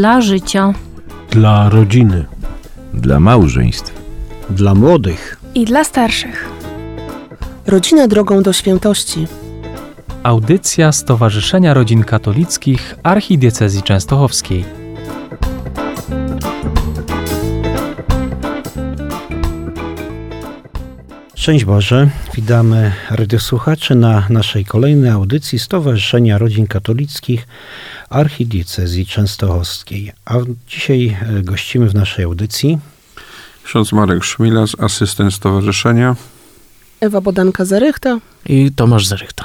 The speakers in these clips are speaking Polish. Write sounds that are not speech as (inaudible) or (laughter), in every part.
Dla życia. Dla rodziny. Dla małżeństw. Dla młodych. I dla starszych. Rodzina drogą do świętości. Audycja Stowarzyszenia Rodzin Katolickich Archidiecezji Częstochowskiej. Szczęść Boże, witamy radiosłuchaczy na naszej kolejnej audycji Stowarzyszenia Rodzin Katolickich Archidiecezji Częstochowskiej. A dzisiaj e, gościmy w naszej audycji ksiądz Marek Szmilas, asystent stowarzyszenia. Ewa Bodanka-Zarychta i Tomasz Zarychta.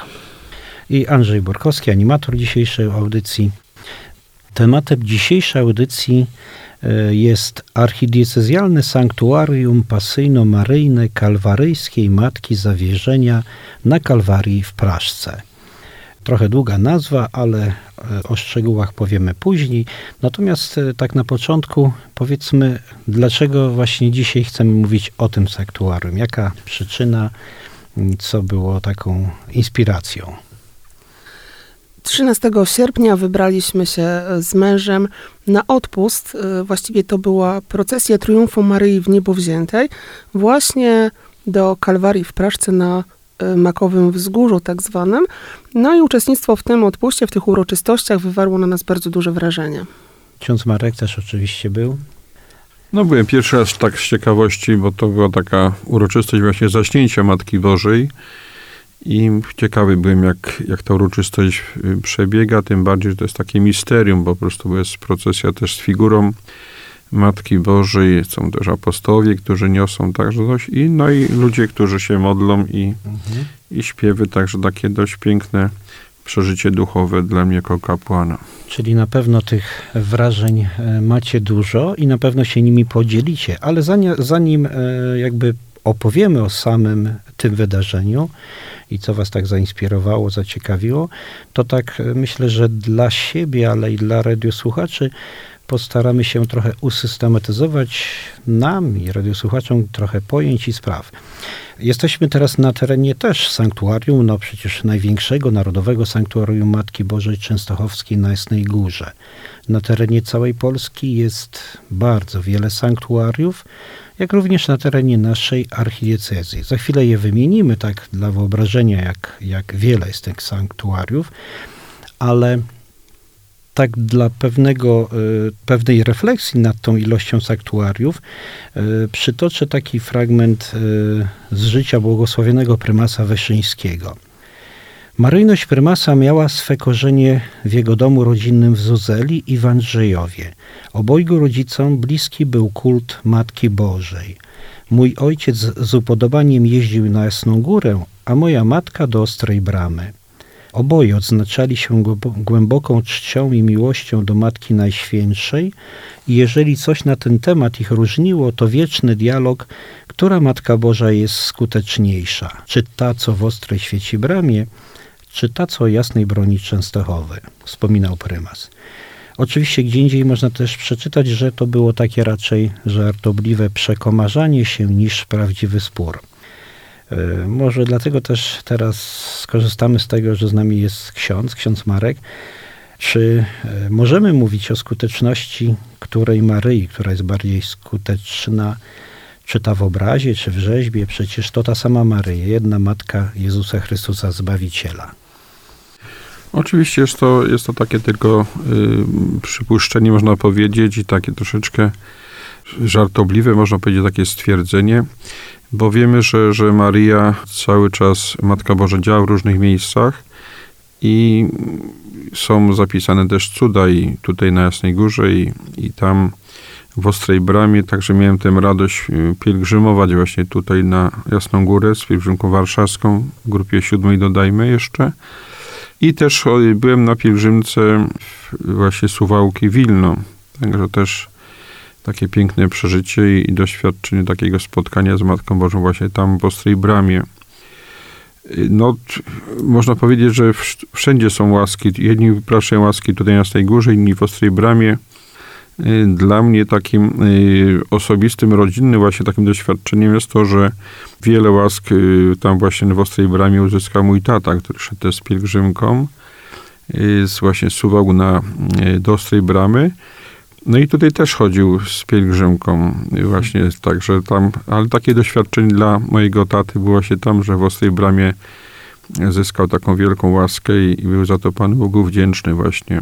I Andrzej Borkowski, animator dzisiejszej audycji. Tematem dzisiejszej audycji e, jest archidiecezjalne sanktuarium pasyjno-maryjne Kalwaryjskiej Matki Zawierzenia na Kalwarii w Praszce. Trochę długa nazwa, ale e, o szczegółach powiemy później. Natomiast e, tak na początku powiedzmy, dlaczego właśnie dzisiaj chcemy mówić o tym sanktuarium? Jaka przyczyna, co było taką inspiracją? 13 sierpnia wybraliśmy się e, z mężem na odpust. Właściwie to była procesja triumfu Maryi w Niebo Wziętej, właśnie do Kalwarii w Praszce na makowym wzgórzu tak zwanym. No i uczestnictwo w tym odpuście, w tych uroczystościach wywarło na nas bardzo duże wrażenie. Ksiądz Marek też oczywiście był. No byłem pierwszy raz tak z ciekawości, bo to była taka uroczystość właśnie zaśnięcia Matki Bożej. I ciekawy byłem, jak, jak ta uroczystość y, przebiega, tym bardziej, że to jest takie misterium, bo po prostu jest procesja też z figurą Matki Bożej, są też apostowie, którzy niosą także coś, i, no i ludzie, którzy się modlą i, mhm. i śpiewy, także takie dość piękne przeżycie duchowe dla mnie jako kapłana. Czyli na pewno tych wrażeń e, macie dużo i na pewno się nimi podzielicie, ale zanim, zanim e, jakby opowiemy o samym tym wydarzeniu i co was tak zainspirowało, zaciekawiło, to tak e, myślę, że dla siebie, ale i dla radiosłuchaczy postaramy się trochę usystematyzować nam i radiosłuchaczom trochę pojęć i spraw. Jesteśmy teraz na terenie też sanktuarium, no przecież największego narodowego sanktuarium Matki Bożej Częstochowskiej na Jasnej Górze. Na terenie całej Polski jest bardzo wiele sanktuariów, jak również na terenie naszej archidiecezji. Za chwilę je wymienimy tak dla wyobrażenia, jak, jak wiele jest tych sanktuariów, ale tak dla pewnego, e, pewnej refleksji nad tą ilością saktuariów e, przytoczę taki fragment e, z życia błogosławionego prymasa Wyszyńskiego. Maryjność prymasa miała swe korzenie w jego domu rodzinnym w Zuzeli i w Andrzejowie. Obojgu rodzicom bliski był kult Matki Bożej. Mój ojciec z upodobaniem jeździł na Jasną Górę, a moja matka do Ostrej Bramy. Oboje odznaczali się głęboką czcią i miłością do Matki Najświętszej i jeżeli coś na ten temat ich różniło, to wieczny dialog, która Matka Boża jest skuteczniejsza, czy ta, co w ostrej świeci bramie, czy ta, co o jasnej broni Częstochowy, wspominał prymas. Oczywiście gdzie indziej można też przeczytać, że to było takie raczej żartobliwe przekomarzanie się niż prawdziwy spór. E, może dlatego też teraz skorzystamy z tego, że z nami jest ksiądz, ksiądz Marek. Czy e, możemy mówić o skuteczności której Maryi, która jest bardziej skuteczna, czy ta w obrazie, czy w rzeźbie? Przecież to ta sama Maryja, jedna matka Jezusa Chrystusa Zbawiciela. Oczywiście jest to, jest to takie tylko y, przypuszczenie, można powiedzieć, i takie troszeczkę żartobliwe, można powiedzieć, takie stwierdzenie bo wiemy, że, że Maria cały czas, Matka Boża działa w różnych miejscach i są zapisane też cuda i tutaj na Jasnej Górze i, i tam w Ostrej Bramie, także miałem tę radość y, pielgrzymować właśnie tutaj na Jasną Górę z pielgrzymką warszawską, w grupie siódmej dodajmy jeszcze. I też byłem na pielgrzymce właśnie Suwałki Wilno, także też takie piękne przeżycie i, doświadczenie takiego spotkania z Matką Bożą właśnie tam w Ostrej Bramie. No, można powiedzieć, że wszędzie są łaski. Jedni wypraszają łaski tutaj na tej górze, inni w Ostrej Bramie. Y, dla mnie takim y, osobistym, rodzinnym właśnie takim doświadczeniem jest to, że wiele łask y, tam właśnie w Ostrej Bramie uzyskał mój tata, który szedł z pielgrzymką z właśnie suwał na, do Ostrej Bramy. No i tutaj też chodził z pielgrzymką właśnie także tam, ale takie doświadczenie dla mojego taty było się tam, że w Ostrej Bramie zyskał taką wielką łaskę i, i był za to Panu Bogu wdzięczny właśnie.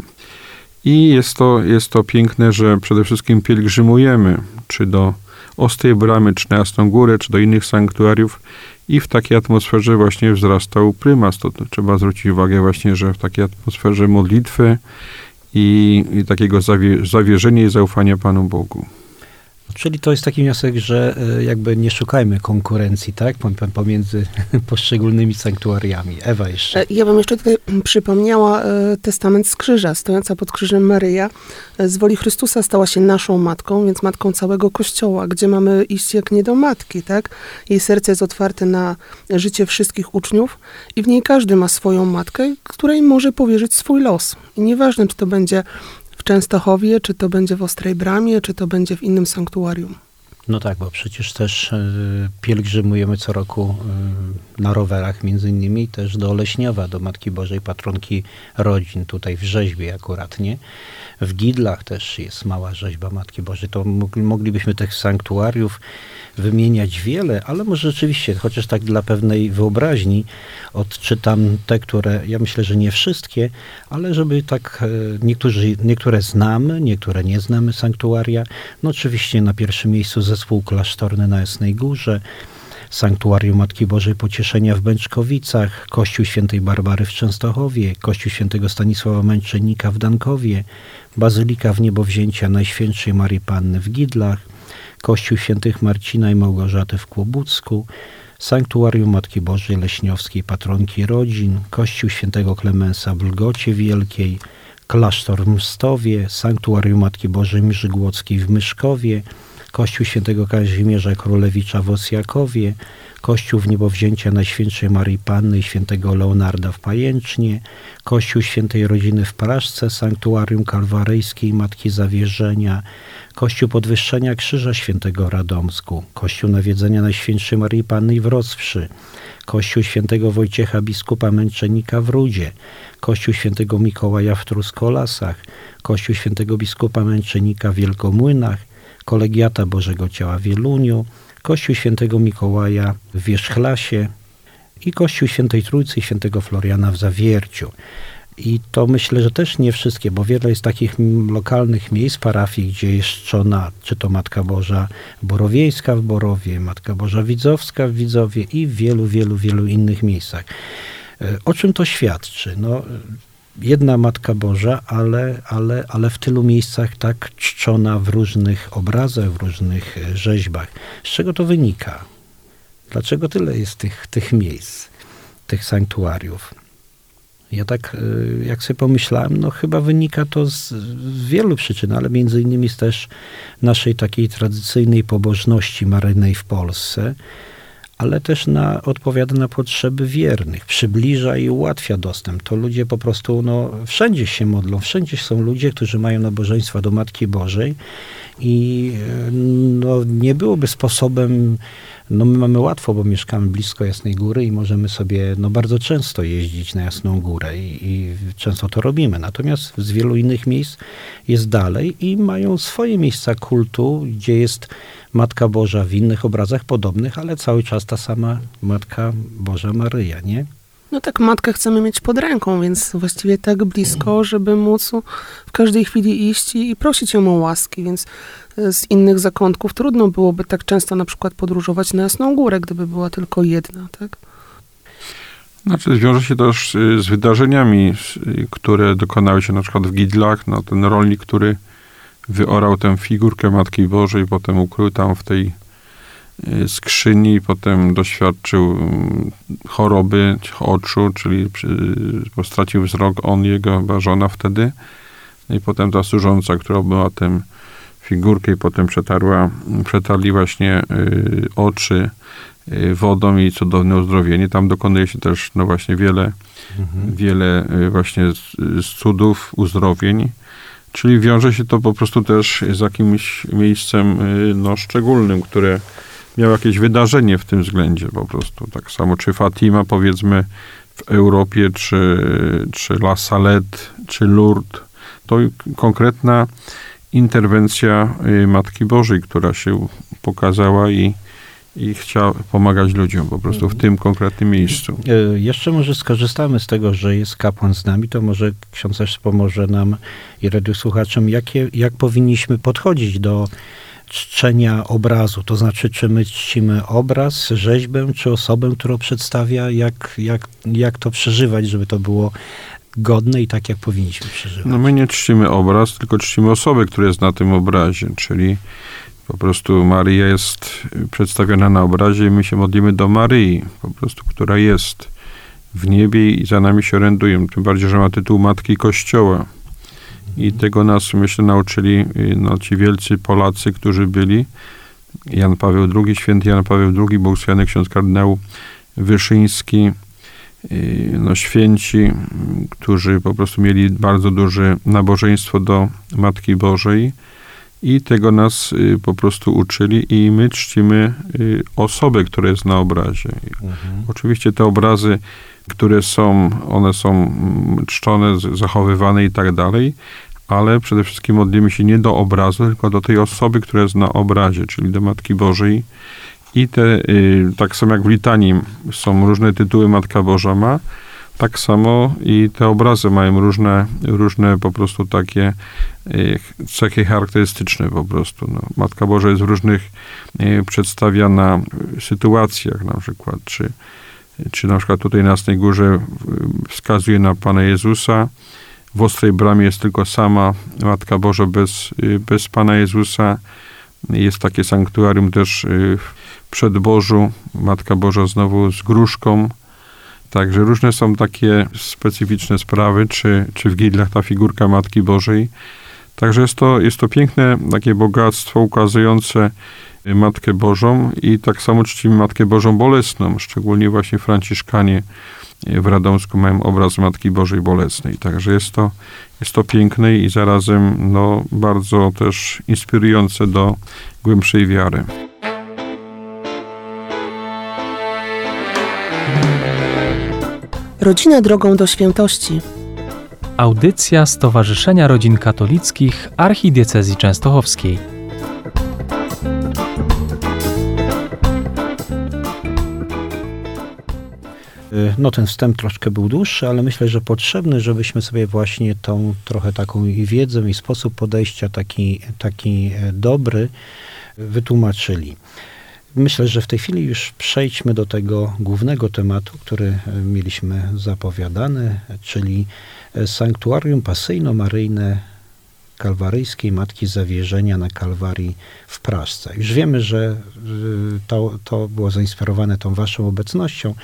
I jest to, jest to piękne, że przede wszystkim pielgrzymujemy, czy do Ostrej Bramy, czy na Jasną Górę, czy do innych sanktuariów i w takiej atmosferze właśnie wzrastał prymas. To, to trzeba zwrócić uwagę właśnie, że w takiej atmosferze modlitwy i, i takiego zawie, zawierzenia i zaufania Panu Bogu. Czyli to jest taki wniosek, że e, jakby nie szukajmy konkurencji, tak, pomiędzy (laughs) poszczególnymi sanktuariami. Ewa jeszcze. E, ja bym jeszcze tutaj przypomniała e, testament z krzyża, stojąca pod krzyżem Maryja. Z woli Chrystusa stała się naszą matką, więc matką całego Kościoła, gdzie mamy iść jak nie do matki, tak? Jej serce jest otwarte na życie wszystkich uczniów i w niej każdy ma swoją matkę, której może powierzyć swój los. I nieważne, czy to będzie Częstochowie, czy to będzie w Ostrej Bramie, czy to będzie w innym sanktuarium. No tak, bo przecież też y, pielgrzymujemy co roku y, na rowerach, między innymi też do Oleśniowa, do Matki Bożej Patronki Rodzin, tutaj w rzeźbie akurat, nie? W Gidlach też jest mała rzeźba Matki Bożej. To moglibyśmy tych sanktuariów wymieniać wiele, ale może rzeczywiście, chociaż tak dla pewnej wyobraźni, odczytam te, które, ja myślę, że nie wszystkie, ale żeby tak, e, niektórzy, niektóre znamy, niektóre nie znamy sanktuaria. No oczywiście na pierwszym miejscu zespół klasztorny na Jasnej Górze, Sanktuarium Matki Bożej Pocieszenia w Bęczkowicach, Kościół Świętej Barbary w Częstochowie, Kościół Świętego Stanisława Męczennika w Dankowie, Bazylika w Niebowzięcia Najświętszej Marii Panny w Gidlach, Kościół Świętych Marcina i Małgorzaty w Kłobucku, Sanktuarium Matki Bożej Leśniowskiej Patronki Rodzin, Kościół Świętego Klemensa w Lgocie Wielkiej, Klasztor w Mstowie, Sanktuarium Matki Bożej Mrzygłockiej w Myszkowie, Kościół Świętego Kazimierza Królewicza w Osjakowie, Kościół w Niebowzięcia Najświętszej Marii Panny i Świętego Leonarda w Pajęcznie, Kościół Świętej Rodziny w Praszce, Sanktuarium Kalwaryjskiej Matki Zawierzenia, Kościół Podwyższenia Krzyża Świętego Radomsku, Kościół Nawiedzenia Najświętszej Marii Panny w Roswszy, Kościół Świętego Wojciecha Biskupa Męczennika w Rudzie, Kościół Świętego Mikołaja w Truskolasach, Kościół Świętego Biskupa Męczennika w Wielkomłynach, Kolegiata Bożego Ciała w Wieluniu, Kościół Świętego Mikołaja w Wierzchlasie i Kościół Świętej Trójcy i Świętego Floriana w Zawierciu. I to myślę, że też nie wszystkie, bo wiele jest takich lokalnych miejsc, parafii, gdzie jest czczona, czy to Matka Boża Borowiejska w Borowie, Matka Boża Widzowska w Widzowie i w wielu, wielu, wielu innych miejscach. E, o czym to świadczy? No, jedna Matka Boża, ale, ale, ale w tylu miejscach tak czczona w różnych obrazach, w różnych e, rzeźbach. Z czego to wynika? Dlaczego tyle jest tych, tych miejsc, tych sanktuariów? Ja tak, e, jak sobie pomyślałem, no chyba wynika to z, z, wielu przyczyn, ale między innymi z też naszej takiej tradycyjnej pobożności maryjnej w Polsce, ale też na, odpowiada na potrzeby wiernych, przybliża i ułatwia dostęp. To ludzie po prostu, no, wszędzie się modlą, wszędzie są ludzie, którzy mają nabożeństwa do Matki Bożej i e, no, nie byłoby sposobem no my mamy łatwo, bo mieszkamy blisko Jasnej Góry i możemy sobie no, bardzo często jeździć na Jasną Górę i, i często to robimy. Natomiast z wielu innych miejsc jest dalej i mają swoje miejsca kultu, gdzie jest Matka Boża w innych obrazach podobnych, ale cały czas ta sama Matka Boża Maryja, nie? No tak, matkę chcemy mieć pod ręką, więc właściwie tak blisko, żeby móc w każdej chwili iść i prosić ją o łaski, więc e, z innych zakątków trudno byłoby tak często na przykład podróżować na Jasną Górę, gdyby była tylko jedna, tak? Znaczy, wiąże się też z wydarzeniami, które dokonały się na przykład w Gidlach. No, ten rolnik, który wyorał tę figurkę Matki Bożej, potem ukrył tam w tej Y, skrzyni, potem doświadczył mm, choroby oczu, czyli stracił wzrok on, jego chyba żona wtedy. No I potem ta służąca, która była tym figurkę i potem przetarła, przetarli właśnie y, oczy y, wodą i cudowne uzdrowienie. Tam dokonuje się też no właśnie wiele, mhm. wiele właśnie z, z cudów, uzdrowień. Czyli wiąże się to po prostu też z jakimś miejscem no, szczególnym, które miał jakieś wydarzenie w tym względzie po prostu. Tak samo czy Fatima powiedzmy w Europie, czy, czy La Salette, czy Lourdes. To konkretna interwencja y, Matki Bożej, która się pokazała i, i chciała pomagać ludziom po prostu w tym konkretnym miejscu. E, Jeszcze może skorzystamy z tego, że jest kapłan z nami, to może ksiądz też pomoże nam i radiosłuchaczom, jakie, jak powinniśmy podchodzić do czczenia obrazu. To znaczy, czy my czcimy obraz, rzeźbę, czy osobę, którą przedstawia, jak, jak, jak to przeżywać, żeby to było godne i tak, jak powinniśmy przeżywać. No my nie czcimy obraz, tylko czcimy osobę, która jest na tym obrazie, czyli po prostu Maryja jest przedstawiona na obrazie i my się modlimy do Maryi, po prostu, która jest w niebie i za nami się oręduje. Tym bardziej, że ma tytuł Matki Kościoła. I tego nas, myślę, nauczyli y, no, ci wielcy Polacy, którzy byli. Jan Paweł II, święty Jan Paweł II, błogosławiony ksiądz kardynał Wyszyński, y, no, święci, którzy po prostu mieli bardzo duże nabożeństwo do Matki Bożej i tego nas y, po prostu uczyli i my czcimy y, osobę, która jest na obrazie. Mhm. Oczywiście te obrazy, które są, one są mm, czczone, zachowywane i tak dalej, ale przede wszystkim modlimy się nie do obrazu, tylko do tej osoby, która jest na obrazie, czyli do Matki Bożej. I te, y, tak samo jak w litanii są różne tytuły Matka Boża ma, tak samo i te obrazy mają różne, różne po prostu takie y, cechy charakterystyczne po prostu. No. Matka Boża jest w różnych y, przedstawiana sytuacjach na przykład, czy, czy na przykład tutaj na Jasnej Górze wskazuje na Pana Jezusa, w Ostrej Bramie jest tylko sama Matka Boża bez, y, bez Pana Jezusa. Jest takie sanktuarium też w Przedbożu, Matka Boża znowu z gruszką. Także różne są takie specyficzne sprawy, czy, czy w Gidlach ta figurka Matki Bożej. Także jest to, jest to piękne takie bogactwo ukazujące Matkę Bożą i tak samo czcimy Matkę Bożą Bolesną, szczególnie właśnie Franciszkanie w Radomsku mają obraz Matki Bożej Bolesnej. Także jest to, jest to piękne i zarazem no, bardzo też inspirujące do głębszej wiary. Rodzina drogą do świętości. Audycja Stowarzyszenia Rodzin Katolickich Archidiecezji Częstochowskiej. Y, No ten wstęp troszkę był dłuższy, ale myślę, że potrzebny, żebyśmy sobie właśnie tą trochę taką i wiedzę i sposób podejścia taki, taki e, dobry wytłumaczyli. Myślę, że w tej chwili już przejdźmy do tego głównego tematu, który e, mieliśmy zapowiadany, czyli e, sanktuarium pasyjno-maryjne kalwaryjskiej Matki Zawierzenia na Kalwarii w Praszce. Już wiemy, że y, to, to było zainspirowane tą waszą obecnością,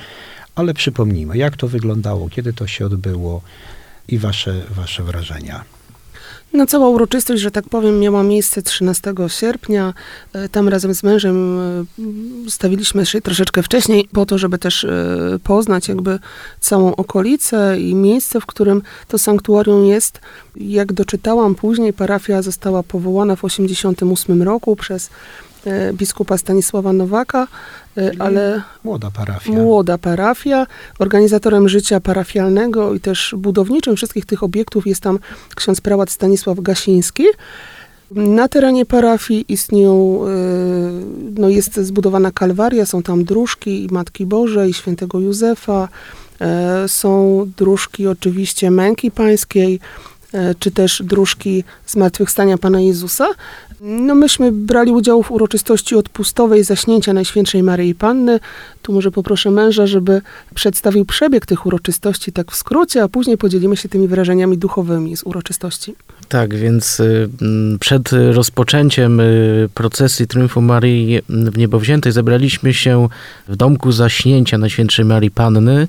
ale przypomnijmy, jak to wyglądało, kiedy to się odbyło i wasze, wasze wrażenia. No cała uroczystość, że tak powiem, miała miejsce 13 sierpnia. E, Tam razem z mężem e, stawiliśmy się troszeczkę wcześniej po to, żeby też e, poznać jakby całą okolicę i miejsce, w którym to sanktuarium jest. Jak doczytałam później, parafia została powołana w 88 roku przez biskupa Stanisława Nowaka, e, ale Młoda parafia. młoda parafia. Organizatorem życia parafialnego i też budowniczym wszystkich tych obiektów jest tam ksiądz prałat Stanisław Gasiński. Na terenie parafii istnieją, y, no jest zbudowana kalwaria, są tam dróżki i Matki Bożej, i świętego Józefa, e, są dróżki oczywiście Męki Pańskiej, e, czy też dróżki Zmartwychwstania Pana Jezusa. No myśmy brali udział w uroczystości odpustowej zaśnięcia Najświętszej Maryi Panny. Tu może poproszę męża, żeby przedstawił przebieg tych uroczystości tak w skrócie, a później podzielimy się tymi wrażeniami duchowymi z uroczystości. Tak, więc y, przed rozpoczęciem y, procesji Triumfu Maryi w Niebowziętej zebraliśmy się w domku zaśnięcia Najświętszej Marii Panny,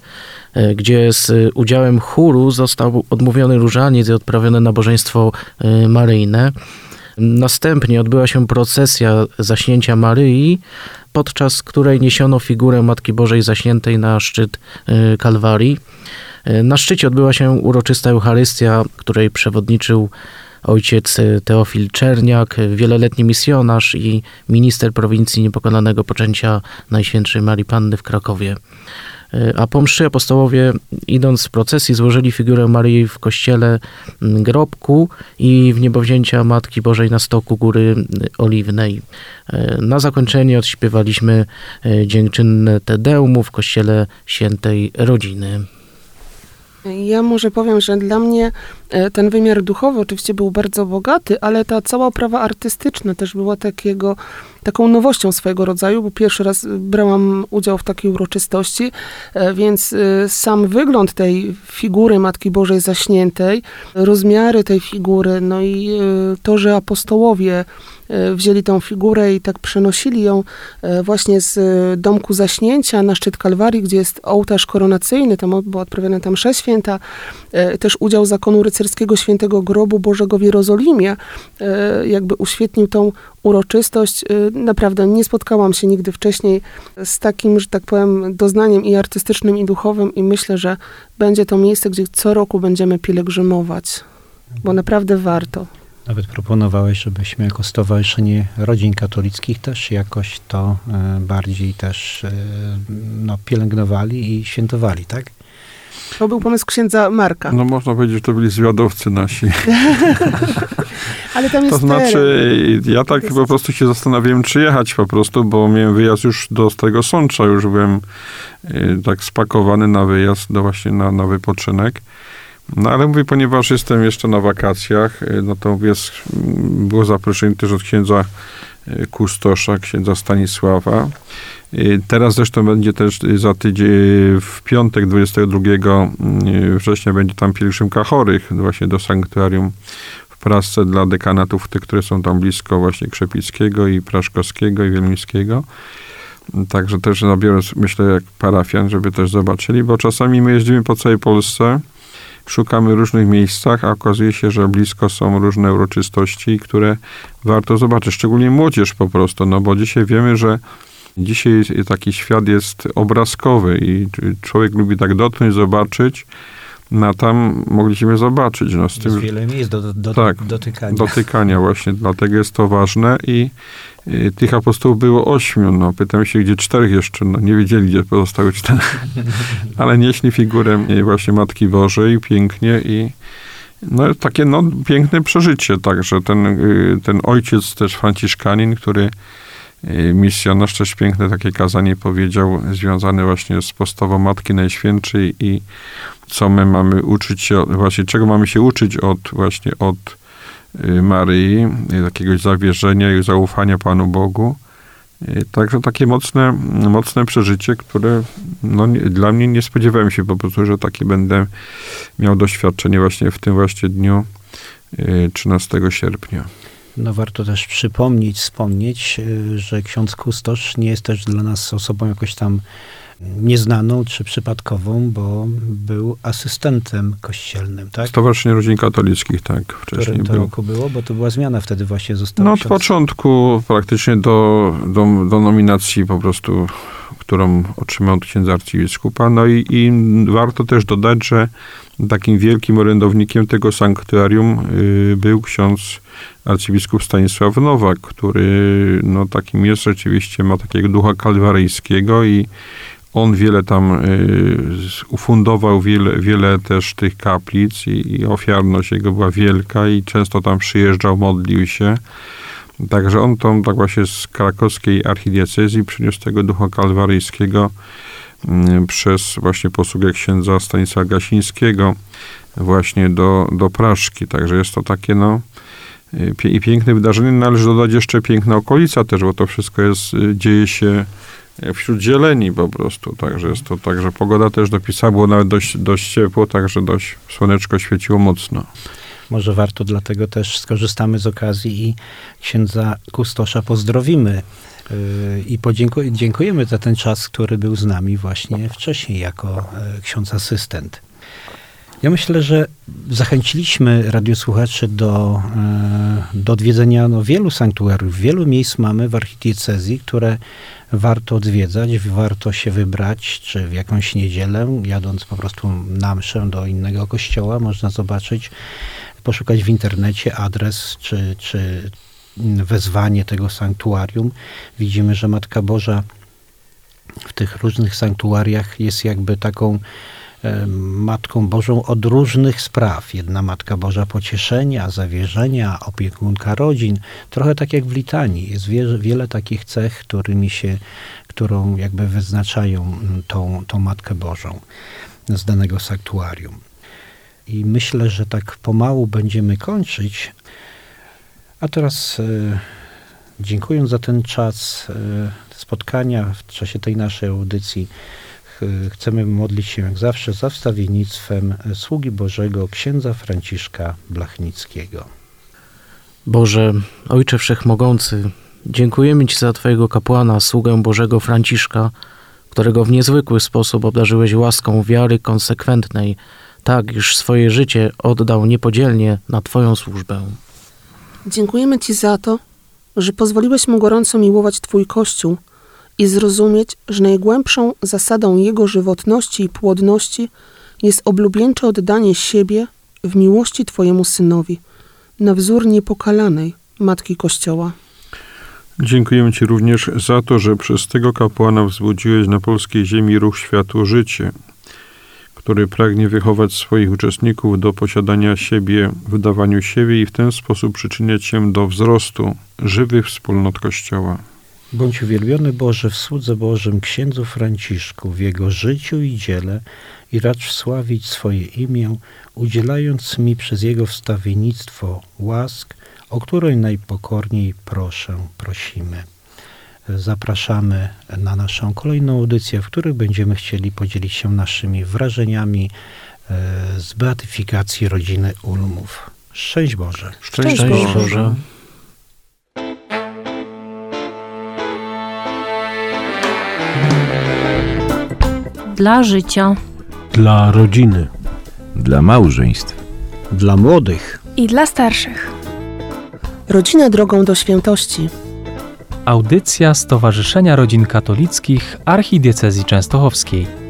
gdzie z y, udziałem chóru został odmówiony różaniec i odprawione nabożeństwo y, maryjne. Następnie odbyła się procesja zaśnięcia Maryi, podczas której niesiono figurę Matki Bożej zaśniętej na szczyt Kalwarii. Na szczycie odbyła się uroczysta Eucharystia, której przewodniczył ojciec Teofil Czerniak, wieloletni misjonarz i minister prowincji niepokonanego poczęcia Najświętszej Marii Panny w Krakowie. E, a po mszy apostołowie, idąc w procesji, złożyli figurę Maryi w kościele Grobku i w niebowzięcia Matki Bożej na stoku Góry Oliwnej. E, na zakończenie odśpiewaliśmy dziękczynne Tedeumu w kościele Świętej Rodziny. Ja może powiem, że dla mnie e, ten wymiar duchowy oczywiście był bardzo bogaty, ale ta cała oprawa artystyczna też była takiego, taką nowością swojego rodzaju, bo pierwszy raz brałam udział w takiej uroczystości, e, więc e, sam wygląd tej figury Matki Bożej Zaśniętej, rozmiary tej figury, no i to, że apostołowie E, wzięli tą figurę i tak przenosili ją e, właśnie z e, domku zaśnięcia na szczyt Kalwarii, gdzie jest ołtarz koronacyjny, tam była odprawiana tam msza święta, też udział zakonu rycerskiego świętego grobu Bożego w Jerozolimie, jakby uświetnił tą uroczystość. Naprawdę nie spotkałam się nigdy wcześniej z takim, że tak powiem, doznaniem i artystycznym, i duchowym i myślę, że będzie to miejsce, gdzie co roku będziemy pielgrzymować, bo naprawdę warto. Nawet proponowałeś, żebyśmy jako Stowarzyszenie Rodzin Katolickich też jakoś to e, bardziej też e, no, pielęgnowali i świętowali, tak? To był pomysł księdza Marka. No można powiedzieć, że to byli zwiadowcy nasi. (laughs) Ale tam jest To znaczy, ja tak po prostu się zastanawiałem, czy jechać po prostu, bo miałem wyjazd już do tego Sącza, już byłem y, tak spakowany na wyjazd, do właśnie na, na wypoczynek. No ale mówię, ponieważ jestem jeszcze na wakacjach, y, no to jest, było zaproszenie też od księdza y, kustosza, księdza Stanisława. Y, teraz zresztą będzie też za tydzień, w piątek 22 września będzie tam pielgrzymka chorych właśnie do sanktuarium w Prasce dla dekanatów, tych, które są tam blisko właśnie Krzepickiego i Praszkowskiego i Wielmińskiego. Także też zabiorę, myślę, jak parafian, żeby też zobaczyli, bo czasami my jeździmy po całej Polsce, szukamy różnych miejscach, a okazuje się, że blisko są różne uroczystości, które warto zobaczyć, szczególnie młodzież po prostu, no bo dzisiaj wiemy, że dzisiaj taki świat jest obrazkowy i człowiek lubi tak dotknąć, zobaczyć, no tam mogliśmy zobaczyć. No, z tym, jest wiele miejsc do, do, tak, dotykania. Dotykania właśnie, dlatego jest to ważne i y, tych apostołów było ośmiu, no pytam się, gdzie czterech jeszcze, no nie wiedzieli, gdzie pozostały cztery, (laughs) ale nieśli figurę y, właśnie Matki Bożej pięknie i no takie no, piękne przeżycie, także ten, y, ten ojciec też franciszkanin, który misjonarz też piękne takie kazanie powiedział, związane właśnie z postawą Matki Najświętszej i co my mamy uczyć się, właśnie czego mamy się uczyć od właśnie od y, Maryi, jakiegoś zawierzenia i zaufania Panu Bogu. Także takie mocne, mocne przeżycie, które no, dla mnie nie spodziewałem się po prostu, że takie będę miał doświadczenie właśnie w tym właśnie dniu 13 y, sierpnia. No warto też przypomnieć, wspomnieć, y, że ksiądz Kustosz nie jest też dla nas osobą jakoś tam nieznaną czy przypadkową, bo był asystentem kościelnym, tak? Stowarzyszenie Rodzin Katolickich, tak, wcześniej w to był. roku było, bo to była zmiana wtedy właśnie została. No od początku praktycznie do, do, do nominacji po prostu, którą otrzymał księdza arcybiskupa. No i, i warto też dodać, że takim wielkim orędownikiem tego sanktuarium y, był ksiądz arcybiskup Stanisław Nowak, który no takim jest rzeczywiście, ma takiego ducha kalwaryjskiego i on wiele tam y, ufundował, wiele, wiele też tych kaplic i, i ofiarność jego była wielka i często tam przyjeżdżał, modlił się. Także on tam tak właśnie z krakowskiej archidiecezji przyniósł tego ducha kalwaryjskiego y, przez właśnie posługę księdza Stanisława Gasińskiego właśnie do, do Praszki. Także jest to takie no y, i piękne wydarzenie. Należy dodać jeszcze piękna okolica też, bo to wszystko jest, dzieje się wśród zieleni po prostu. Także jest to tak, że pogoda też dopisała, było nawet dość, dość ciepło, także dość słoneczko świeciło mocno. Może warto dlatego też skorzystamy z okazji i księdza Kustosza pozdrowimy yy, i podziękujemy za ten czas, który był z nami właśnie wcześniej jako yy, ksiądz asystent. Ja myślę, że zachęciliśmy radiosłuchaczy do, yy, do odwiedzenia no, wielu sanktuariów. Wielu miejsc mamy w archidiecezji, które warto odwiedzać, warto się wybrać, czy w jakąś niedzielę, jadąc po prostu na mszę do innego kościoła, można zobaczyć, poszukać w internecie adres, czy, czy wezwanie tego sanktuarium. Widzimy, że Matka Boża w tych różnych sanktuariach jest jakby taką e, Matką Bożą od różnych spraw. Jedna Matka Boża pocieszenia, zawierzenia, opiekunka rodzin. Trochę tak jak w litanii. Jest wiele, takich cech, którymi się, którą jakby wyznaczają tą, tą Matkę Bożą z danego sanktuarium. I myślę, że tak pomału będziemy kończyć. A teraz e, dziękując za ten czas e, spotkania w czasie tej naszej audycji, ch- chcemy modlić się jak zawsze za wstawiennictwem sługi Bożego księdza Franciszka Blachnickiego. Boże, Ojcze Wszechmogący, dziękujemy Ci za Twojego kapłana, sługę Bożego Franciszka, którego w niezwykły sposób obdarzyłeś łaską wiary konsekwentnej, tak iż swoje życie oddał niepodzielnie na Twoją służbę. Dziękujemy Ci za to, że pozwoliłeś mu gorąco miłować Twój Kościół i zrozumieć, że najgłębszą zasadą jego żywotności i płodności jest oblubieńcze oddanie siebie w miłości Twojemu Synowi, na wzór niepokalanej Matki Kościoła. Dziękujemy Ci również za to, że przez tego kapłana wzbudziłeś na polskiej ziemi ruch Światło Życie, który pragnie wychować swoich uczestników do posiadania siebie w dawaniu siebie i w ten sposób przyczyniać się do wzrostu żywych wspólnot Kościoła. Bądź uwielbiony Boże w słudze Bożym księdzu Franciszku, w jego życiu i dziele i racz sławić swoje imię, udzielając mi przez jego wstawiennictwo łask, o której najpokorniej proszę, prosimy. Zapraszamy na naszą kolejną audycję, w której będziemy chcieli podzielić się naszymi wrażeniami e, z beatyfikacji rodziny Ulmów. Szczęść Boże! Szczęść Szczęść Boże. Boże. dla życia Dla rodziny. Dla małżeństw. Dla młodych i dla starszych. Rodzina drogą do świętości. Audycja Stowarzyszenia Rodzin Katolickich Archidiecezji Częstochowskiej.